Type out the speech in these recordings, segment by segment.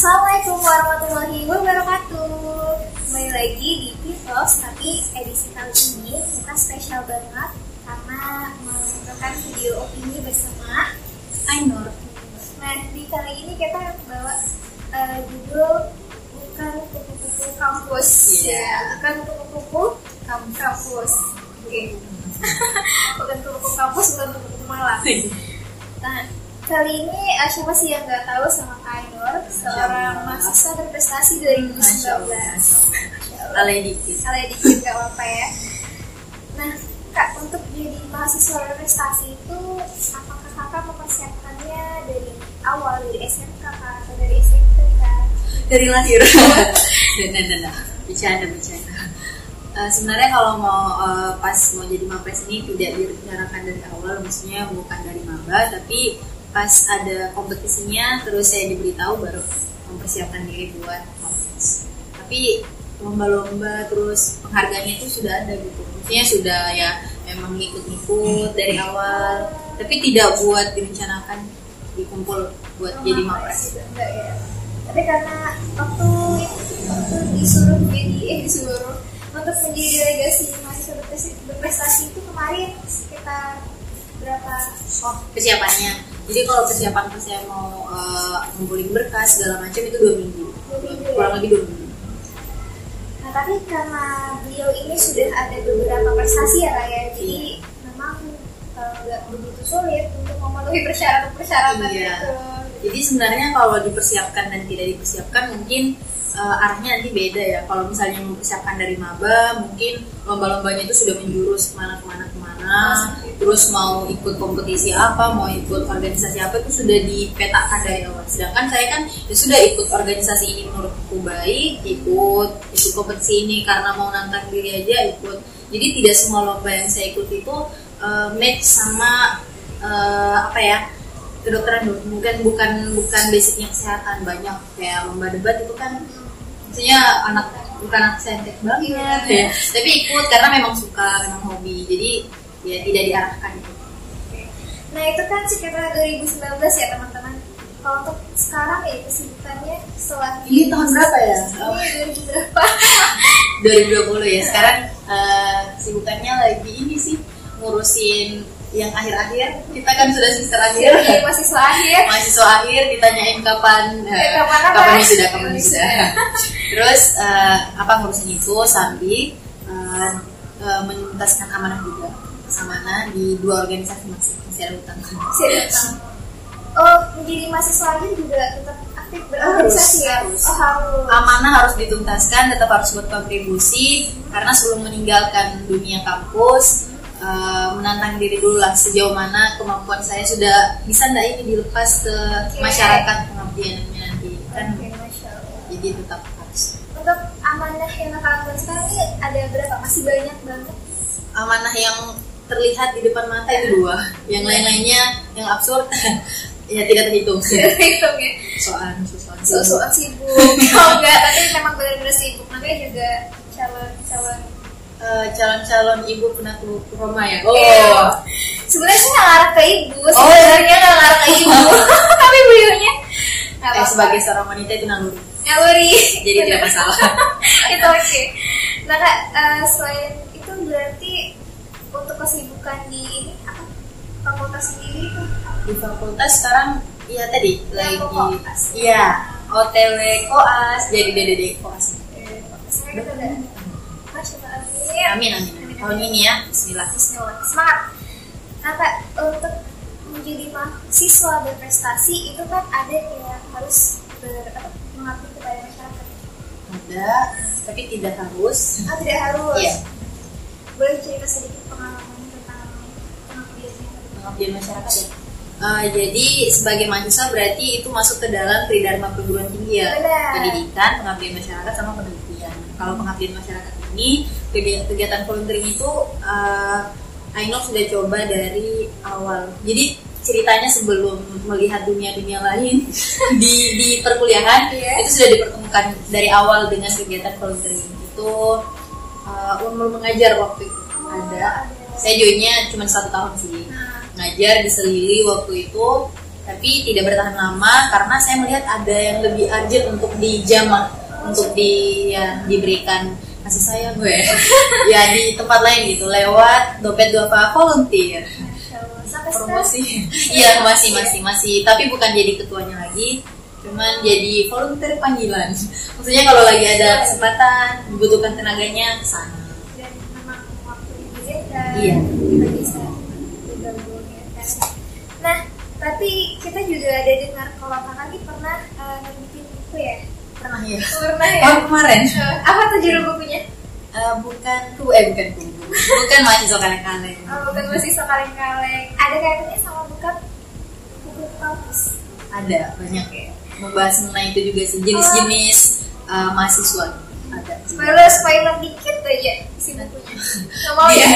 Assalamualaikum warahmatullahi wabarakatuh. Kembali lagi di Pitos Tapi edisi kali ini kita spesial banget Karena menunjukkan video opini bersama Ainur. Nah di kali ini kita bawa uh, judul Bukan kupu-kupu kampus. Iya. ya, Bukan kupu-kupu kampus. Oke. Bukan kupu-kupu kampus, bukan kupu-kupu malam Nah, kali ini uh, siapa sih yang nggak tahu sama Kak Ainur, seorang mahasiswa berprestasi Masya 2019. Allah. Masya Allah. Lalai dikit. Salah dikit nggak apa-apa ya. Nah, Kak, untuk jadi mahasiswa berprestasi itu, apakah kakak mempersiapkannya dari awal, dari SMK Kak, atau dari SMP Kak? Dari lahir. Nah, nah, nah. Bercanda, bercanda. Eh, sebenarnya kalau mau eh, pas mau jadi mapres ini tidak direncanakan dari awal, maksudnya bukan dari maba, tapi pas ada kompetisinya terus saya diberitahu baru mempersiapkan diri buat mapres. Tapi lomba-lomba terus penghargaannya itu sudah ada gitu, maksudnya sudah ya emang ngikut-ngikut dari awal, tapi tidak buat direncanakan dikumpul buat jadi mapres. Gitu, enggak ya. Tapi karena waktu waktu disuruh jadi eh disuruh untuk menjadi delegasi mahasiswa berprestasi, berprestasi itu kemarin sekitar berapa? Oh, persiapannya. Jadi kalau persiapan pas saya mau eh, ngumpulin berkas segala macam itu dua minggu. Kurang lebih dua minggu. Nah tapi karena beliau ini sudah ada beberapa prestasi ya Kak ya, jadi memang eh, nggak begitu sulit untuk memenuhi persyaratan-persyaratan Iya. itu. Jadi sebenarnya kalau dipersiapkan dan tidak dipersiapkan mungkin eh, arahnya nanti beda ya. Kalau misalnya mempersiapkan dari maba, mungkin lomba-lombanya itu sudah menjurus ke mana ke mana ke mana. Terus mau ikut kompetisi apa, mau ikut organisasi apa itu sudah dipetakan dari awal. Sedangkan saya kan ya sudah ikut organisasi ini menurutku baik, ikut ikut kompetisi ini karena mau nantang diri aja ikut. Jadi tidak semua lomba yang saya ikut itu eh, match sama eh, apa ya kedokteran dulu. bukan bukan bukan basicnya kesehatan banyak kayak lomba debat itu kan maksudnya anak bukan anak saintek banget Iya. ya tapi ikut karena memang suka memang hobi jadi ya tidak diarahkan gitu Nah itu kan sekitar 2019 ya teman-teman. Kalau untuk sekarang ya kesibukannya setelah Ini tahun berapa ya? Ini 2000 berapa? 2020 ya sekarang eh, sibukannya lagi ini sih ngurusin yang akhir-akhir kita kan sudah semester akhir masih akhir. mahasiswa akhir ditanyain kapan Ya, kapan apa? kapan wisuda kapan wisuda wisuda. terus eh, apa ngurusin itu sambil eh, eh, menuntaskan amanah juga amanah di dua organisasi masih masih ada utang Masih ada utang. Oh menjadi mahasiswa lagi juga tetap aktif berorganisasi ya? harus. Oh harus. amanah harus dituntaskan tetap harus berkontribusi karena sebelum meninggalkan dunia kampus eh, menantang diri dulu lah sejauh mana kemampuan saya sudah bisa nggak ini dilepas ke Oke. masyarakat pengabdiannya nanti kan Oke, Masya Allah. jadi tetap harus Untuk amanah yang kakak sekarang ini ada berapa? Masih banyak banget. amanah yang terlihat di depan mata itu dua yang lain-lainnya yang absurd ya tidak terhitung Hitung ya. soal soal So-soan sibuk. Oh enggak, tapi memang benar-benar sibuk. Namanya juga calon-calon Eh, calon-calon ibu penakluk Roma ya Iya. Sebenarnya sih nggak ngarah ke ibu, Oh. sebenarnya nggak ngarah ke ibu, tapi beliaunya eh, sebagai seorang wanita itu naluri naluri. jadi tidak masalah itu oke. Nah kak, eh, selain itu berarti untuk kesibukan di ini apa fakultas sendiri itu di fakultas sekarang iya tadi lagi koas. iya hotel koas jadi dede koas eh, saya udah amin amin tahun ini ya Bismillah Bismillah. Semangat. Nah kak, untuk menjadi mahasiswa berprestasi itu kan ada kayak harus ber, mengabdi kepada masyarakat. ada tapi tidak harus Ah tidak harus. Iya. Boleh cerita sedikit. Pengabdian masyarakat ya? Eh, jadi sebagai mahasiswa berarti itu masuk ke dalam tridharma perguruan tinggi ya? Benar. pendidikan pengabdian masyarakat sama penelitian. Kalau pengabdian masyarakat ini kegiatan, volunteering itu uh, Ainul sudah coba dari awal. Jadi ceritanya sebelum melihat dunia-dunia lain di di perkuliahan Iya. itu sudah dipertemukan dari awal dengan kegiatan volunteering itu uh, umur mengajar waktu itu. Oh, ada. ada. saya joinnya cuma satu tahun sih. Nah, ngajar di Selili waktu itu tapi tidak bertahan lama karena saya melihat ada yang lebih urgent untuk dijamah untuk di ya, diberikan kasih sayang gue. Ya di tempat lain gitu lewat dompet volunteer. Allah. Sampai sekarang? Promosi iya masih masih masih. Tapi bukan jadi ketuanya lagi cuman jadi volunteer panggilan. Maksudnya kalau lagi ada kesempatan dibutuhkan tenaganya ke sana dan memang waktu diizinkan Iya. kita bisa bergabung ya kan. Nah, tapi kita juga ada dengar kalau kakak ini pernah nerbitin buku ya? pernah ya Pernah ya? oh kemarin Eh, apa tuh judul bukunya? Eh, bukan ku eh bukan ku bukan mahasiswa kaleng-kaleng Oh, bukan masih kaleng-kaleng. Ada kaitannya sama buka buku kampus. ada banyak ya membahas mengenai itu juga sih jenis-jenis eh, mahasiswa ada. Spoiler, spoiler dikit aja isi bukunya. Gak mau ya?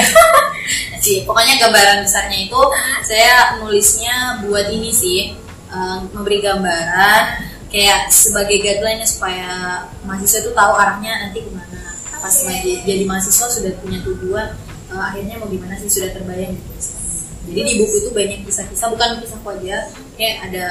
sih pokoknya gambaran besarnya itu saya nulisnya buat ini sih eh, memberi gambaran kayak sebagai guideline supaya mahasiswa itu tahu arahnya nanti ke mana. Pas ma- jadi mahasiswa sudah punya tujuan eh, akhirnya mau gimana sih sudah terbayang gitu. Jadi di buku itu banyak kisah-kisah bukan kisahku aja kayak ada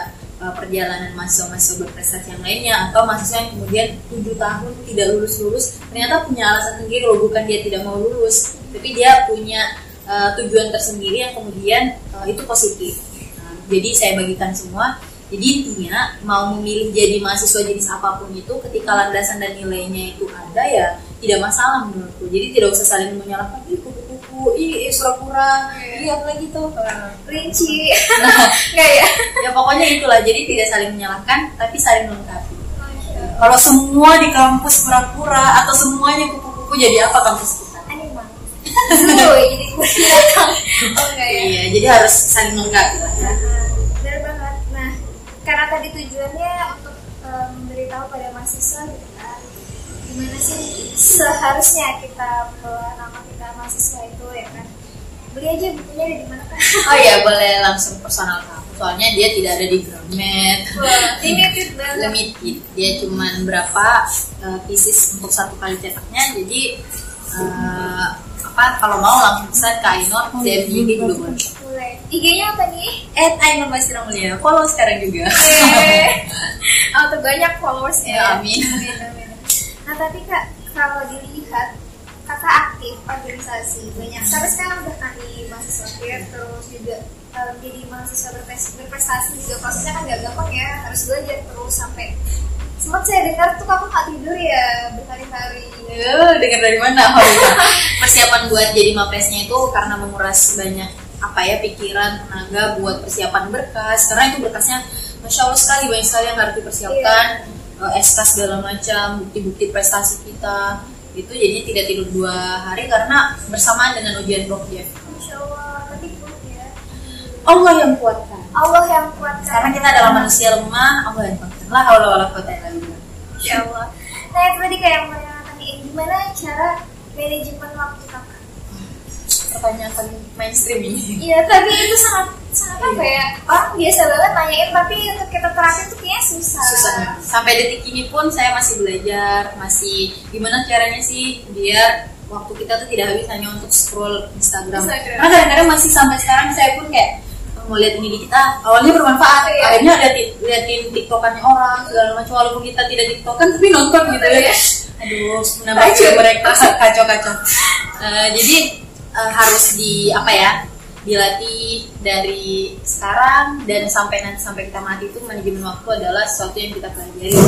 eh, perjalanan mahasiswa-mahasiswa berprestasi yang lainnya atau mahasiswa yang kemudian tujuh tahun tidak lulus-lulus ternyata punya alasan sendiri loh bukan dia tidak mau lulus tapi dia punya eh, tujuan tersendiri yang kemudian eh, itu positif. Nah, jadi saya bagikan semua. Jadi intinya mau memilih jadi mahasiswa jenis apa pun itu ketika landasan dan nilainya itu ada ya tidak masalah menurutku. Jadi tidak usah saling menyalahkan ih kupu-kupu ih eh, pura-pura Iya. iya lagi tuh Rinci. Enggak ya? ya pokoknya itulah jadi tidak saling menyalahkan tapi saling melengkapi kalau semua di kampus pura-pura atau semuanya kupu-kupu jadi apa kampus kita banget. Zoo, jadi. Oh enggak ya? iya jadi harus saling melengkapi lah ya Benar banget. Nah, karena tadi tujuannya untuk eh, memberitahu pada mahasiswa gitu gimana sih seharusnya kita bawa nama kita mahasiswa itu ya kan? Beli aja bukunya ada di mana kan? oh iya boleh langsung personal kamu soalnya dia tidak ada di Gramet limited banget. limited dia cuman berapa uh, pieces untuk satu kali cetaknya jadi uh, apa kalau mau langsung pesan ke Ainur DM di IG juga boleh. IG-nya apa nih? at Ainur Basira Mulia follow sekarang juga Eh, oh, tuh banyak followers Ya, amin, amin. Nah, tapi Kak, kalau dilihat kakak aktif organisasi banyak sampai sekarang udah kan di mahasiswa peer terus juga eh, jadi mahasiswa berpres- berprestasi juga prosesnya kan gak gampang ya harus belajar terus sampai sempat saya dengar tuh kamu gak tidur ya berhari-hari Eh, dengar dari mana? Oh, iya. Persiapan buat jadi mapresnya itu karena menguras banyak apa ya pikiran, tenaga buat persiapan berkas. Karena itu berkasnya masya Allah sekali banyak sekali yang harus dipersiapkan. Eh, SK segala macam, bukti-bukti prestasi kita itu jadinya tidak tidur dua hari karena bersamaan dengan ujian project. Masya Allah tapi kuat ya Allah yang kuatkan. Allah yang kuat Karena kita adalah manusia lemah, Allah yang kuatkan. La haula wala quwata illa billah. Insya Allah. Nah itu tadi kayak yang tanyain gimana cara manajemen waktu kakak? Pertanyaan paling mainstream ini. Iya tapi itu sangat apa ya orang biasa banget nanyain tapi untuk kita terapin tuh kayaknya susah. susah sampai detik ini pun saya masih belajar masih gimana caranya sih biar waktu kita tuh tidak habis hanya untuk scroll Instagram, Instagram. karena kadang-kadang masih sampai sekarang saya pun kayak mau lihat ini di kita awalnya bermanfaat Iya. akhirnya ada liatin tiktokannya orang segala macam walaupun kita tidak tiktokan tapi nonton gitu ya Iya. aduh menambah Kacau. mereka kacau-kacau Eh, jadi eh, harus di apa ya dilatih dari sekarang dan sampai nanti sampai kita mati itu manajemen waktu adalah sesuatu yang kita pelajari.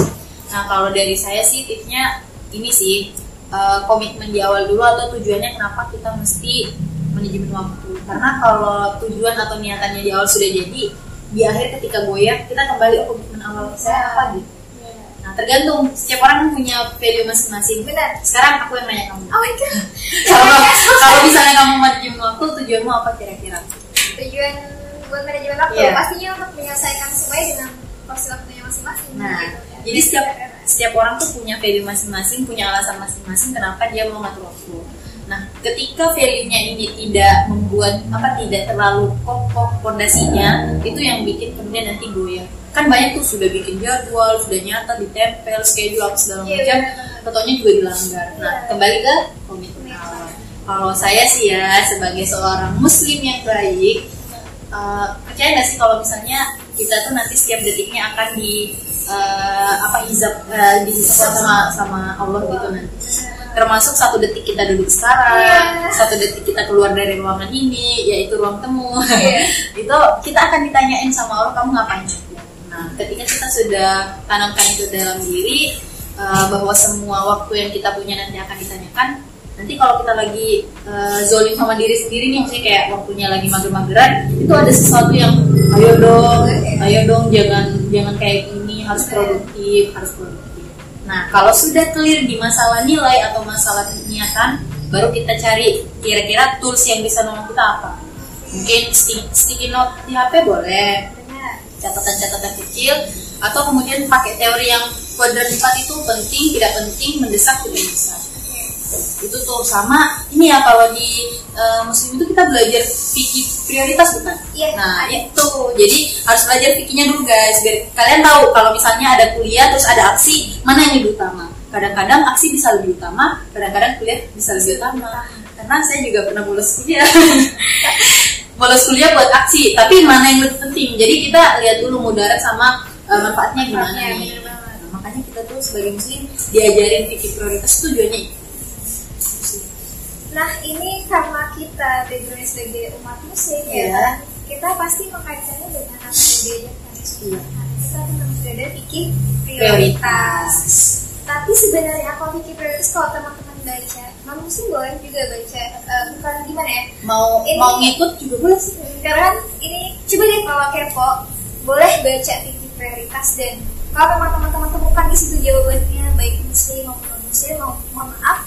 Nah kalau dari saya sih tipsnya ini sih eh, komitmen di awal dulu atau tujuannya kenapa kita mesti manajemen waktu. Karena kalau tujuan atau niatannya di awal sudah jadi, di akhir ketika goyah kita kembali oh komitmen awal saya apa gitu. Tergantung setiap orang kan punya value masing-masing. Benar. Sekarang aku yang nanya kamu. Oh my god. Kalau kalau misalnya kamu manajemen waktu tujuanmu apa kira-kira? Tujuan buat manajemen waktu Iya. pastinya untuk menyelesaikan semuanya dengan porsi waktunya masing-masing. Nah, gitu, ya. jadi setiap setiap orang tuh punya value masing-masing, punya alasan masing-masing kenapa dia mau ngatur waktu. Nah, ketika value-nya ini tidak membuat apa tidak terlalu kokoh pondasinya, itu yang bikin kemudian nanti goyah. Kan banyak tuh sudah bikin jadwal, sudah nyata, ditempel, schedule apa segala Iya, macam, benar. fotonya juga dilanggar. Nah, Iya. kembali ke komitmen awal. Kalau saya sih ya sebagai seorang muslim yang baik, uh, percaya nggak sih kalau misalnya kita tuh nanti setiap detiknya akan di uh, apa izab uh, dihisab sama sama Allah gitu nanti termasuk satu detik kita duduk sekarang, yeah. satu detik kita keluar dari ruangan ini, yaitu ruang temu, yeah. itu kita akan ditanyain sama Allah kamu ngapain? Nah, ketika kita sudah tanamkan itu dalam diri uh, bahwa semua waktu yang kita punya nanti akan ditanyakan, nanti kalau kita lagi uh, zolim sama diri sendiri nih, maksudnya kayak waktunya lagi mager-mageran, itu ada sesuatu yang ayo dong, ayo dong jangan jangan kayak gini, harus produktif, harus produktif Nah, kalau sudah clear di masalah nilai atau masalah niatan, baru kita cari kira-kira tools yang bisa nolong kita apa. Mungkin sticky note di HP boleh, catatan-catatan kecil, atau kemudian pakai teori yang kuadran 4 itu penting, tidak penting, mendesak, tidak mendesak itu tuh sama ini ya kalau di uh, muslim itu kita belajar fikih prioritas bukan? Iya. Nah itu jadi harus belajar fikihnya dulu guys biar kalian tahu kalau misalnya ada kuliah terus ada aksi mana yang lebih utama. Kadang-kadang aksi bisa lebih utama, kadang-kadang kuliah bisa lebih utama. Karena saya juga pernah bolos kuliah. bolos kuliah buat aksi, tapi mana yang lebih penting? Jadi kita lihat dulu mudarat sama uh, manfaatnya gimana nih. Nah, makanya kita tuh sebagai muslim diajarin fikih prioritas tujuannya Nah ini karena kita background sebagai umat muslim yeah. ya iya. kita pasti mengkaitkannya dengan apa yang diajarkan yeah. kita tentang belajar fikih prioritas. Tapi sebenarnya kalau fikih prioritas kalau teman-teman baca, non muslim boleh juga baca, uh, bukan gimana ya? Mau ini, mau ngikut juga boleh sih. Karena ini coba deh kalau kepo boleh baca fikih prioritas dan kalau teman-teman temukan di situ jawabannya baik muslim maupun non muslim, mohon maaf,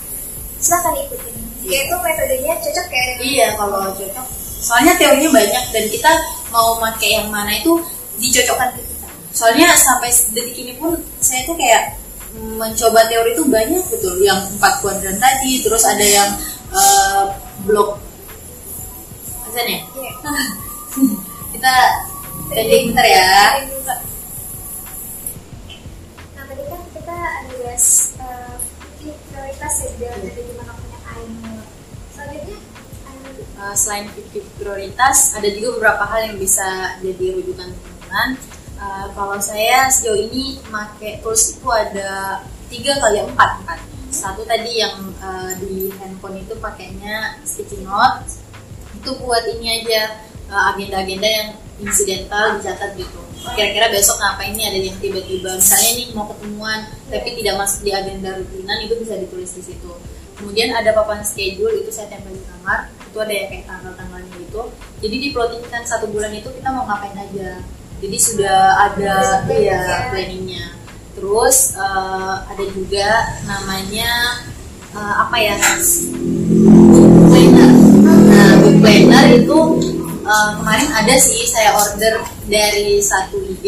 silahkan ikutin. Ya itu metodenya cocok kayak iya kalau cocok. Soalnya teorinya banyak dan kita mau pakai yang mana itu dicocokkan ke kita. Soalnya sampai detik ini pun saya tuh kayak mencoba teori itu banyak betul yang empat kuadran tadi terus ada yang uh, blok apa ya yeah. kita pending bentar ya. Nah tadi kan kita ada bahas uh, prioritas ya dari gimana uh, selain fikih prioritas ada juga beberapa hal yang bisa jadi rujukan teman-teman uh, kalau saya sejauh ini pakai tools itu ada tiga kali empat kan satu tadi yang uh, di handphone itu pakainya sticky note itu buat ini aja agenda-agenda uh, yang insidental dicatat gitu. Kira-kira besok ngapain ini ada yang tiba-tiba? Misalnya ini mau ketemuan tapi tidak masuk di agenda rutinan itu bisa ditulis di situ. Kemudian ada papan schedule itu saya tempel di kamar. Itu ada yang kayak tanggal-tanggalnya gitu. Jadi di plottingkan satu bulan itu kita mau ngapain aja jadi sudah ada ya planningnya. Terus uh, ada juga namanya uh, apa ya? Planner. Nah book planner itu uh, kemarin ada sih saya order dari satu IG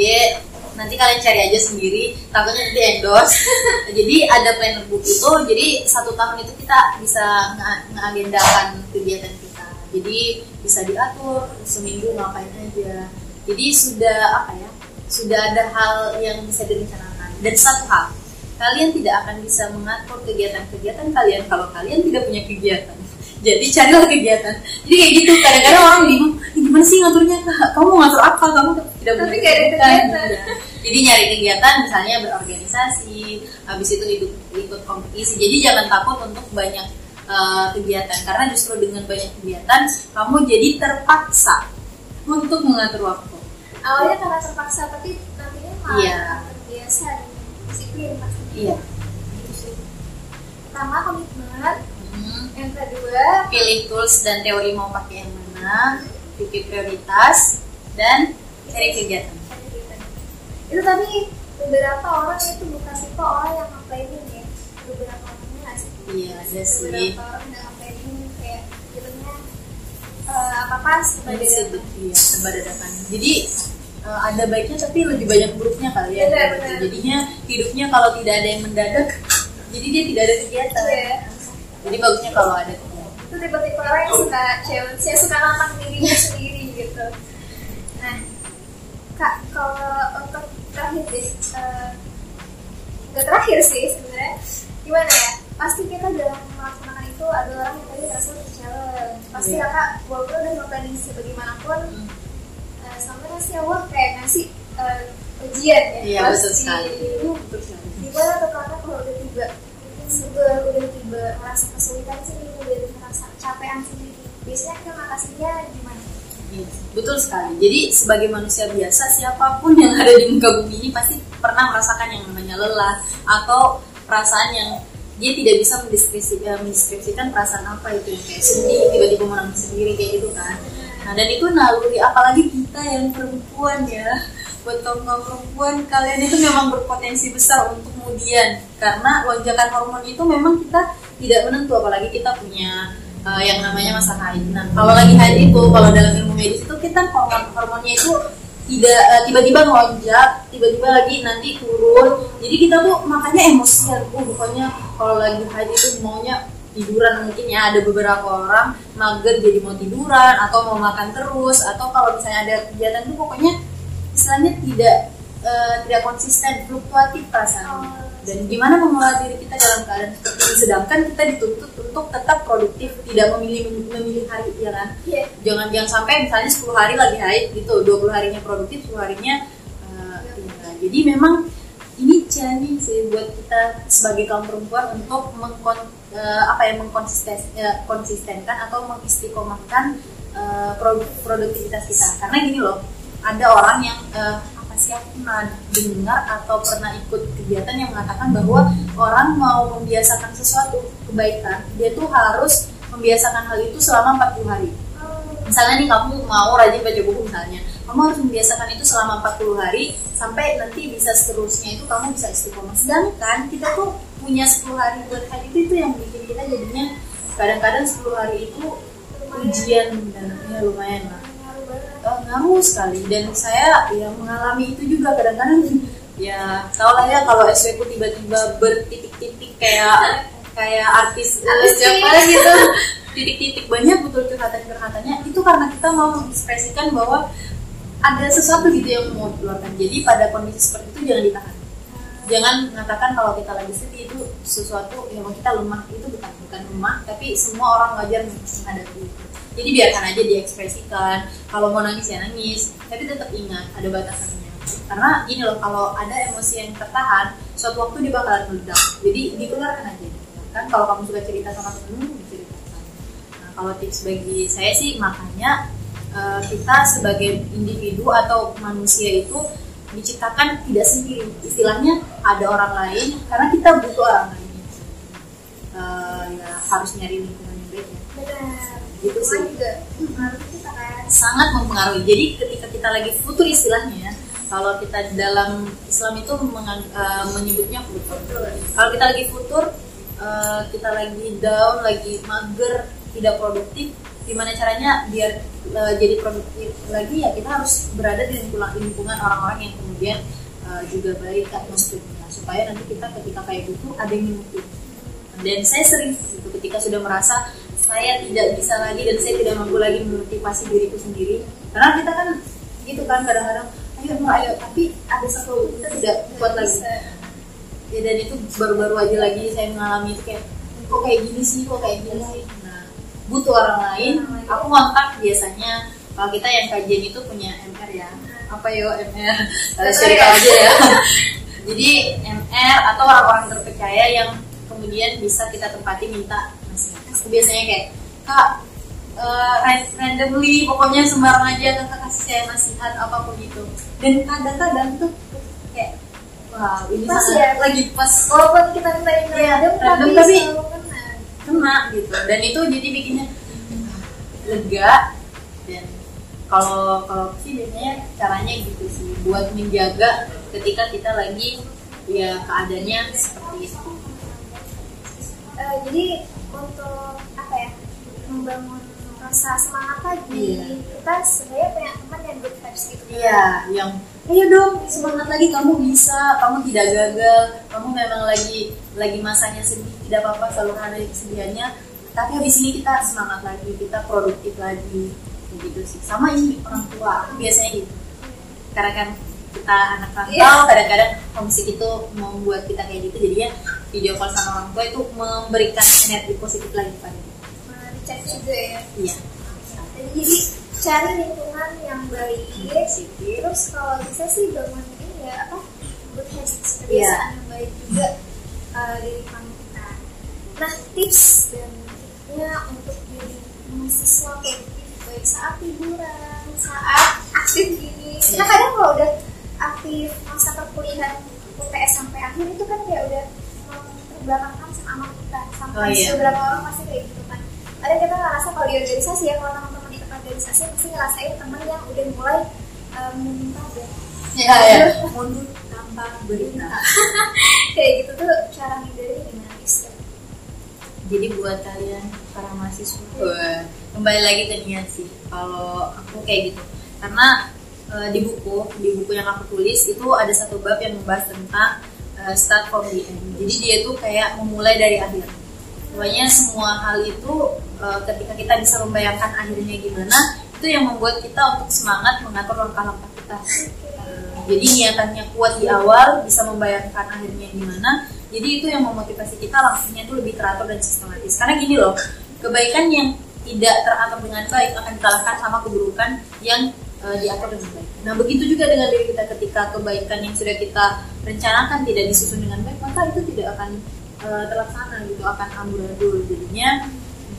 nanti kalian cari aja sendiri. Takutnya nanti endorse. Jadi ada planner book itu. Jadi satu tahun itu kita bisa mengagendakan kegiatan kita. Jadi bisa diatur seminggu ngapain aja jadi sudah apa ya sudah ada hal yang bisa direncanakan. Dan satu hal kalian tidak akan bisa mengatur kegiatan-kegiatan kalian kalau kalian tidak punya kegiatan. Jadi carilah kegiatan. Jadi kayak gitu kadang-kadang orang bingung gimana sih ngaturnya? Kamu ngatur apa? Kamu tidak punya kegiatan. jadi nyari kegiatan misalnya berorganisasi habis itu ikut ikut kompetisi. Jadi jangan takut untuk banyak uh, kegiatan. Karena justru dengan banyak kegiatan kamu jadi terpaksa untuk mengatur waktu awalnya karena terpaksa tapi nantinya malah iya. terbiasa disiplin pasti iya. Pertama komitmen. Hmm. yang kedua pilih tools dan teori mau pakai yang mana pilih prioritas dan cari kegiatan. Itu tapi beberapa orang itu bukan tipe orang yang ngapainin ya. Beberapa orangnya nggak sih? Iya ada sih. Beberapa orang yang ngapainin kayak jadinya uh, apa apa iya serba dadakan. Jadi uh, ada baiknya tapi lebih banyak buruknya kali ya. Benar, benar. jadinya hidupnya kalau tidak ada yang mendadak jadi dia tidak ada kegiatan. Iya. jadi bagusnya kalau ada itu tipe-tipe orang yang suka cewek saya suka nantang dirinya sendiri gitu. Nah kak kalau untuk terakhir deh uh, gak terakhir sih sebenarnya. Gimana ya? Pasti kita dalam melaksanakan itu ada orang yang tadi merasa challenge. Pasti yeah. kakak walaupun udah memprediksi bagaimanapun hmm. uh, sampai pasti awal kayak ngasih uh, ujian ya? Iya betul sekali. Betul sekali. Gimana tuh kakak kalau udah tiba? Seber udah tiba merasa kesulitan sendiri udah merasa capean sendiri biasanya kita ngatasinnya gimana? Iya, betul sekali. Jadi sebagai manusia biasa siapa pun yang ada di muka bumi ini pasti pernah merasakan yang namanya lelah atau perasaan yang dia tidak bisa mendeskripsikan, mendeskripsikan perasaan apa itu kayak sedih tiba-tiba menangis sendiri kayak gitu kan. Nah dan itu naluri apalagi kita yang perempuan ya buat kaum kaum perempuan kalian itu memang berpotensi besar untuk kemudian karena lonjakan hormon itu memang kita tidak menentu apalagi kita punya uh, yang namanya masa haid. Nah, kalau lagi haid itu, kalau dalam ilmu medis itu kita hormon hormonnya itu tidak uh, tiba-tiba melonjak, tiba-tiba lagi nanti turun. Jadi kita tuh makanya emosian. Uh, pokoknya kalau lagi haid itu maunya tiduran mungkin ya ada beberapa orang mager jadi mau tiduran atau mau makan terus atau kalau misalnya ada kegiatan itu pokoknya istilahnya tidak uh, tidak konsisten fluktuatif perasaan dan gimana mengelola diri kita dalam keadaan seperti ini sedangkan kita dituntut untuk tetap produktif tidak memilih memilih hari ya kan yeah. jangan jangan sampai misalnya 10 hari lagi haid gitu 20 harinya produktif 10 harinya uh, ya. jadi memang ini challenge sih buat kita sebagai kaum perempuan untuk mengkon, uh, apa ya mengkonsisten uh, konsistenkan atau mengistiqomahkan uh, produktivitas kita karena gini loh ada orang yang uh, pernah dengar atau pernah ikut kegiatan yang mengatakan bahwa orang mau membiasakan sesuatu kebaikan dia tuh harus membiasakan hal itu selama 40 hari. Misalnya nih kamu mau rajin baca buku misalnya kamu harus membiasakan itu selama 40 hari sampai nanti bisa seterusnya itu kamu bisa istiqomah. Sedangkan kita tuh punya 10 hari buat hari itu itu yang bikin kita jadinya kadang-kadang 10 hari itu ujian dan ya lumayan lah uh, ngaruh sekali. Dan saya ya mengalami itu juga kadang-kadang. Ya tau lah ya kalau SW ku tiba-tiba bertitik-titik kayak kayak artis uh, siapa gitu. Titik-titik banyak betul curhatan-curhatannya. Itu karena kita mau mengekspresikan bahwa ada sesuatu gitu yang mau dikeluarkan. Jadi pada kondisi seperti itu jangan ditahan. Jangan mengatakan kalau kita lagi sedih itu sesuatu yang kita lemah. Itu bukan bukan lemah tapi semua orang wajar menghadapi itu jadi biarkan aja diekspresikan. Kalau mau nangis ya nangis. Tapi tetap ingat ada batasannya. Karena gini loh kalau ada emosi yang tertahan suatu waktu dia bakalan meledak. Jadi dikeluarkan aja. Kan kalau kamu suka cerita sama temen diceritakan. Nah kalau tips bagi saya sih makanya uh, kita sebagai individu atau manusia itu diciptakan tidak sendiri. Istilahnya ada orang lain karena kita butuh orang lain. Uh, ya harus nyari lingkungan yang baik ya. Benar gitu sih. Juga sangat mempengaruhi. Jadi ketika kita lagi futur istilahnya kalau kita dalam Islam itu uh, menyebutnya futur. Kalau kita lagi futur uh, kita lagi down lagi mager tidak produktif gimana caranya biar uh, jadi produktif lagi ya kita harus berada di lingkungan orang-orang yang kemudian uh, juga baik atmosfernya supaya nanti kita ketika kayak gitu ada yang mengikuti dan saya sering gitu ketika sudah merasa saya tidak bisa lagi dan saya tidak mampu lagi memotivasi diriku sendiri. Karena kita kan gitu kan kadang-kadang ayo mau ayo. Tapi ada satu kita tidak kuat lagi. ya dan itu baru-baru aja lagi saya mengalami itu kayak kok kayak gini sih? Kok kayak gini sih? Nah butuh orang lain. Aku kontak biasanya kalau kita yang kajian itu punya MR ya. Apa yo MR share aja ya. Jadi MR atau orang-orang terpercaya yang kemudian bisa kita tempati minta biasanya kayak kak uh, randomly pokoknya sembarang aja kakak kasih saya nasihat apa pun itu. Dan kadang-kadang tuh kayak wow ini Pas ya? lagi pas. Walaupun kita minta yang Iya, random random tapi kena. kena gitu. Dan itu jadi bikinnya lega. Dan kalau kalau sih biasanya caranya gitu sih buat menjaga ketika kita lagi ya keadaannya seperti itu. Eh, jadi untuk apa ya membangun rasa semangat lagi Iya. kita sebenarnya punya teman yang good vibes gitu Iya, yang ayo dong semangat lagi kamu bisa, kamu tidak gagal, kamu memang lagi lagi masanya sedih, tidak apa-apa selalu ada kesedihannya. Tapi habis ini kita semangat lagi, kita produktif lagi, begitu sih. Sama ini orang tua biasanya gitu. Karena kan kita anak rantau, Iya. kadang-kadang homesick itu membuat kita kayak gitu. Jadinya video call sama orang tua itu memberikan energi positif lagi pada kita. Recharge juga ya Iya. jadi cari lingkungan yang baik terus kalau bisa sih bangun ini ya apa good habits kebiasaan yang baik juga uh, di lingkungan kita nah tips dan triknya untuk jadi mahasiswa produktif baik saat liburan saat aktif gini nah kadang kalau udah aktif masa perkuliahan UTS sampai akhir itu kan kayak udah terbelakangkan sama kita. Sampai Oh, iya. beberapa orang pasti kayak gitu kan. Ada kita ngerasa kalau di organisasi ya kalau teman-teman ikut organisasi pasti ngerasain teman yang udah mulai um, meminta ya ya ya mundur tanpa berita. Kayak gitu tuh cara hindarin gimana Mister? jadi buat kalian para mahasiswa wah, kembali lagi ke niat sih. Kalau aku kayak gitu. Karena eh, di buku di buku yang aku tulis itu ada satu bab yang membahas tentang eh, start from the end. Jadi dia tuh kayak memulai dari akhir. Pokoknya semua hal itu eh, ketika kita bisa membayangkan akhirnya gimana itu yang membuat kita untuk semangat mengatur langkah-langkah kita. Eh, jadi niatannya kuat di awal bisa membayangkan akhirnya gimana jadi itu yang memotivasi kita langsungnya itu lebih teratur dan sistematis. Karena gini loh kebaikan yang tidak teratur dengan baik akan dikalahkan sama keburukan yang eh, diatur dengan baik. Nah begitu juga dengan diri kita ketika kebaikan yang sudah kita rencanakan tidak disusun dengan baik maka itu tidak akan eh, terlaksana gitu akan amburadul. Jadinya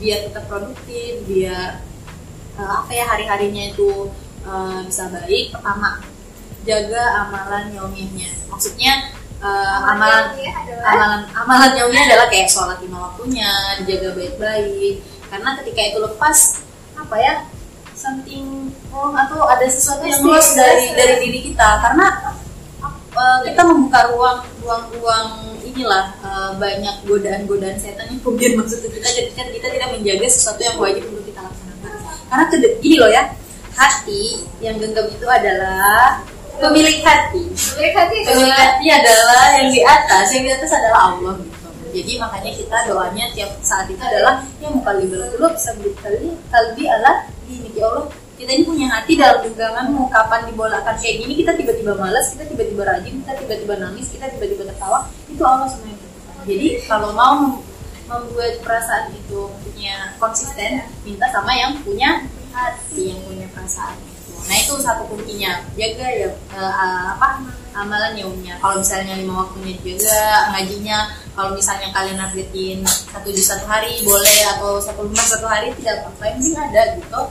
biar tetap produktif biar eh, apa ya hari harinya itu eh, bisa baik pertama jaga amalan yaumiyahnya. Maksudnya eh, amalan adalah amalan amalan yaumiyah adalah kayak sholat lima waktunya dijaga baik-baik. Karena ketika itu lepas apa ya something wrong atau ada sesuatu yang lost dari dari diri kita. Karena eh, kita membuka ruang ruang ruang inilah eh, banyak godaan-godaan setan yang kemudian ke kita ketika kita tidak menjaga sesuatu yang wajib untuk kita laksanakan. Karena ke gini loh ya hati yang genggam itu adalah pemilik hati. Baik hati pemilik hati adalah yang di atas yang di atas adalah Allah gitu. Jadi makanya kita doanya tiap saat itu adalah yang mukalibul qulub sabit kali kalbi Allah ini ya Allah kita ini punya hati dalam genggamanmu. Kapan dibolakkan kayak gini kita tiba-tiba malas kita tiba-tiba rajin kita tiba-tiba nangis kita tiba-tiba tertawa itu Allah semua yang tentukan jadi kalau mau mem- membuat perasaan itu punya konsisten minta sama yang punya hati yang punya perasaan nah itu satu kuncinya. Jaga ya eh, apa amalan yaumnya. Kalau misalnya lima waktunya jaga ngajinya kalau misalnya kalian nargetin satu juz satu hari boleh atau satu lembar satu hari tidak apa-apa. Yang ada gitu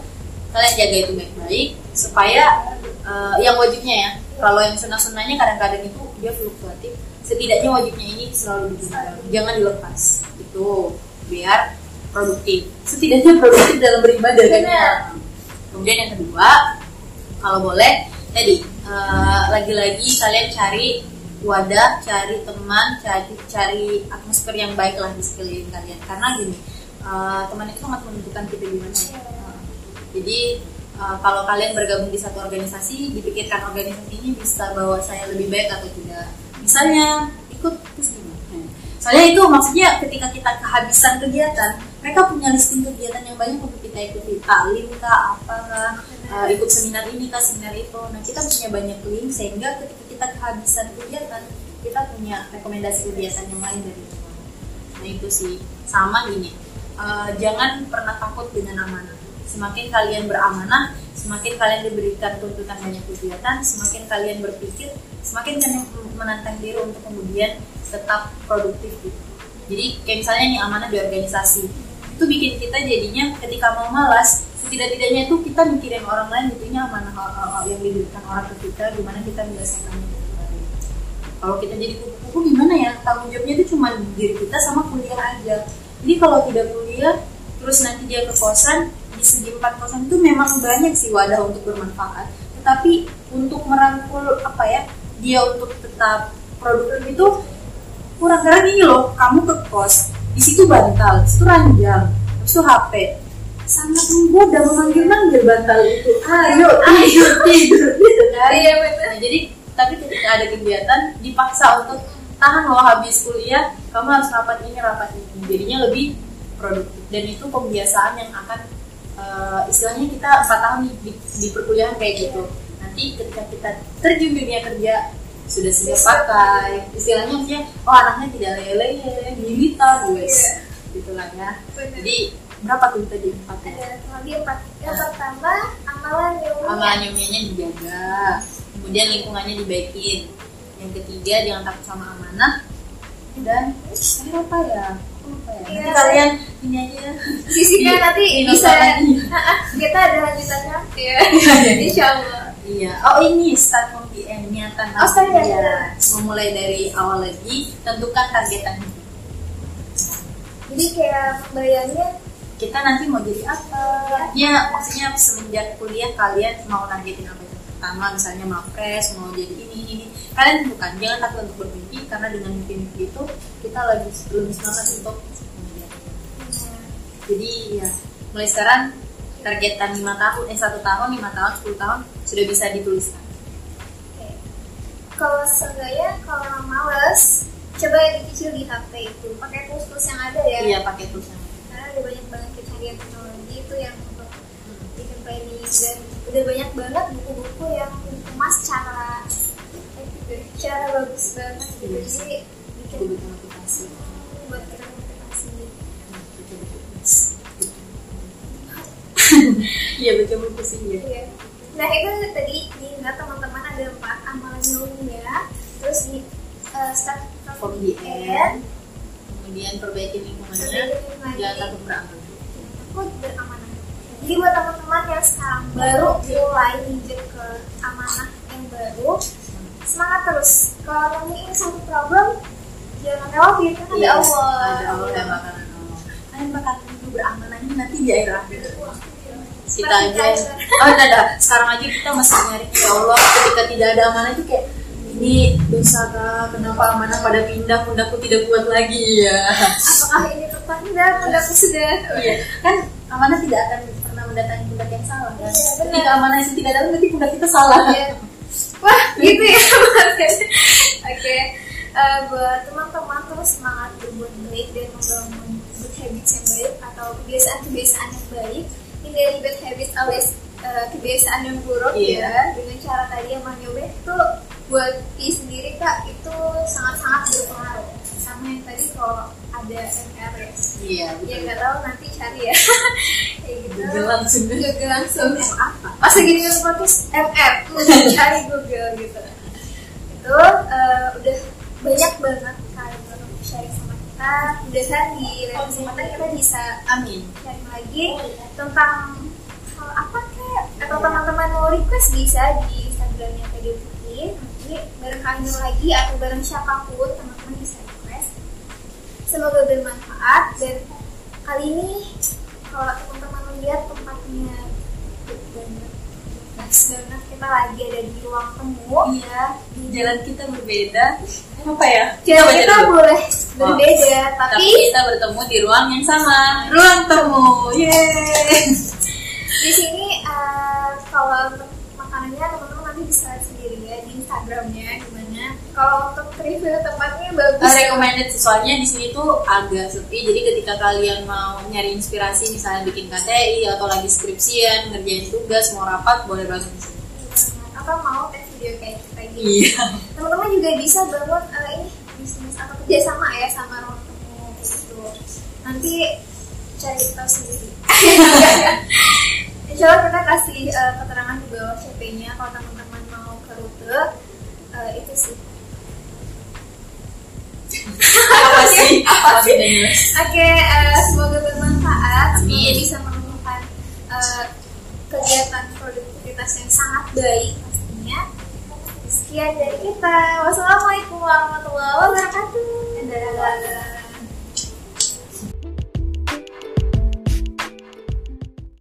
kalian jaga itu baik-baik supaya eh, yang wajibnya ya kalau yang sunnah-sunnahnya kadang-kadang itu dia fluktuatif setidaknya wajibnya ini selalu dijaga jangan dilepas itu biar produktif setidaknya produktif dalam beribadah kan kemudian yang kedua kalau boleh tadi eh, lagi-lagi kalian cari wadah, cari teman, cari cari atmosfer yang baik lah di sekeliling kalian. Karena gini, eh, teman itu sangat menentukan kita gimana ya. Eh, Jadi eh, kalau kalian bergabung di satu organisasi, dipikirkan organisasi ini bisa bawa saya lebih baik atau tidak. Misalnya ikut terus gimana? Soalnya itu maksudnya ketika kita kehabisan kegiatan, mereka punya listing kegiatan yang banyak untuk kita ikuti, taklim kah, apa kah, uh, ikut seminar ini kah, seminar itu. Nah kita punya banyak link sehingga ketika kita kehabisan kegiatan, kita punya rekomendasi kegiatan yang lain dari itu. Nah itu sih sama gini, uh, jangan pernah takut dengan amanah. Semakin kalian beramanah, semakin kalian diberikan tuntutan banyak kegiatan, semakin kalian berpikir, semakin kalian menantang diri untuk kemudian tetap produktif gitu. Jadi kayak misalnya nih amanah di organisasi, itu bikin kita jadinya ketika mau malas, setidak-tidaknya itu kita mikirin orang lain gitu, ini amanah hal-hal yang diberikan orang ke kita, gimana kita menyelesaikannya. Kalau kita jadi kupu-kupu gimana ya? Tanggung jawabnya itu cuma diri kita sama kuliah aja. Jadi kalau tidak kuliah, terus nanti dia ke kosan, segi empat kosan itu memang banyak sih wadah untuk bermanfaat. Tetapi untuk merangkul apa ya, dia untuk tetap produktif itu kurang karena gini loh, kamu ke kos, di situ bantal, di situ ranjang, terus itu HP, sangat menggoda memanggil-manggil bantal itu. Ayo tidur tidur. Iya. Nah, jadi tapi ketika ada kegiatan dipaksa untuk tahan loh habis kuliah, kamu harus rapat ini rapat ini. Jadinya lebih produktif dan itu kebiasaan yang akan eh, istilahnya kita empat tahun di, di, di perkuliahan kayak gitu. Nanti ketika kita terjun dunia kerja sudah siap pakai. Istilahnya maksudnya oh anaknya tidak lele militan guys gitulah ya. Jadi berapa tuh tadi empat ada lagi empat. Yang pertama amalan ilmiah amalan ilmiahnya dijaga. Kemudian lingkungannya dibaikin. Yang ketiga jangan takut sama amanah. Dan tadi apa ya Iya. kalian ini aja. Sisihkan nanti bisa kita ada lanjutannya. Ya insya Allah Iya, oh ini start from the end niatan Oh, start Iya. memulai dari awal lagi tentukan targetan. Jadi kayak bayangnya kita nanti mau jadi apa? Ya maksudnya semenjak kuliah kalian mau nargetin apa pertama misalnya mau pres mau jadi ini ini kalian bukan jangan takut untuk bermimpi karena dengan mimpi-mimpi itu kita lagi lebih semangat untuk jadi ya mulai sekarang targetan lima tahun eh satu tahun lima tahun 10 tahun sudah bisa dituliskan. Oke. kalau seenggaknya kalau males coba yang dicicil di HP itu. Pakai tools-tools yang ada ya. Iya pakai tulisan karena ada banyak banget kecanggihan teknologi itu yang untuk bikin planning dan udah banyak banget buku-buku yang dikemas cara cara bagus banget. Gitu Iya. jadi bikin buku motivasi. Buat kita motivasi. Iya baca buku sih ya Iya. Nah itu tadi diingat teman-teman ada empat amalan ilmiah, terus di uh, start from from the end. Kemudian perbaiki lingkungannya. Perbaikin lagi. jangan takut beramal aku beramanah. Jadi buat teman-teman yang sekarang baru mulai injek ke amanah yang baru, semangat terus. Kalau ini satu problem, jangan khawatir kan ada Iya, Allah. ada Allah dan makanan Allah kalian bakal itu nanti di akhir akhir. Kita aja. Oh enggak ada. Sekarang aja kita masih nyari. Ya Allah ketika tidak ada amanah itu kayak ini dosa kah? Kenapa amanah pada pindah? Pundakku tidak kuat lagi. Ya Apakah ini tepat? Tidak, pundakku sudah. iya. Kan amanah tidak akan mendatangi pundak yang salah kan ketika amanah itu tidak datang berarti pundak kita salah Iya. Wah, gitu ya. Oke. Eh, buat teman-teman terus semangat berbuat baik dan membangun good habits yang baik atau kebiasaan-kebiasaan yang baik. Hindari bad habits alias eh, kebiasaan yang buruk Iya. ya. Dengan cara tadi yang mencoba itu buat diri sendiri kak itu sangat-sangat berpengaruh. Yang tadi kalau ada MR ya. iya Ya nggak tahu nanti cari ya. Kayak gitu. Google langsung. Google langsung. apa Pas lagi di podcast MR, hmm, cari Google gitu. Itu eh, udah banyak banget kalian untuk sharing sama kita. Mudah-mudahan di lain kesempatan kita bisa amin sharing lagi tentang hal apa kayak atau teman-teman mau request bisa di Instagramnya PDU Putri. Nanti bareng kami lagi atau bareng siapa pun request. Semoga bermanfaat dan kali ini kalau teman-teman lihat tempatnya banget. Kita lagi ada di ruang temu ya. Di jalan kita berbeda apa ya Jalan kita dulu. boleh berbeda, tapi tapi kita bertemu di ruang yang sama ruang temu yeay di sini eh, kalau makanannya teman-teman nanti bisa sendiri ya di Instagramnya gimana. Kalau untuk review tempatnya bagus. Uh, recommended soalnya di sini tuh agak sepi jadi ketika kalian mau nyari inspirasi misalnya bikin KTI atau lagi skripsian ngerjain tugas mau rapat boleh banget di sini Atau mau tes video kayak kita gini. iya Teman-teman juga bisa bangun eh, ini bisnis atau kerjasama ya sama ruang temu gitu. Nanti cari tahu sendiri. Insya Allah kita kasih eh, keterangan di bawah CP-nya kalau teman-teman mau ke rute eh, itu sih. Apa sih apa sih? Oke, eh, semoga bermanfaat. Semoga bisa menemukan eh, kegiatan produktivitas yang sangat baik pastinya. Sekian dari kita. Wassalamualaikum warahmatullahi wabarakatuh.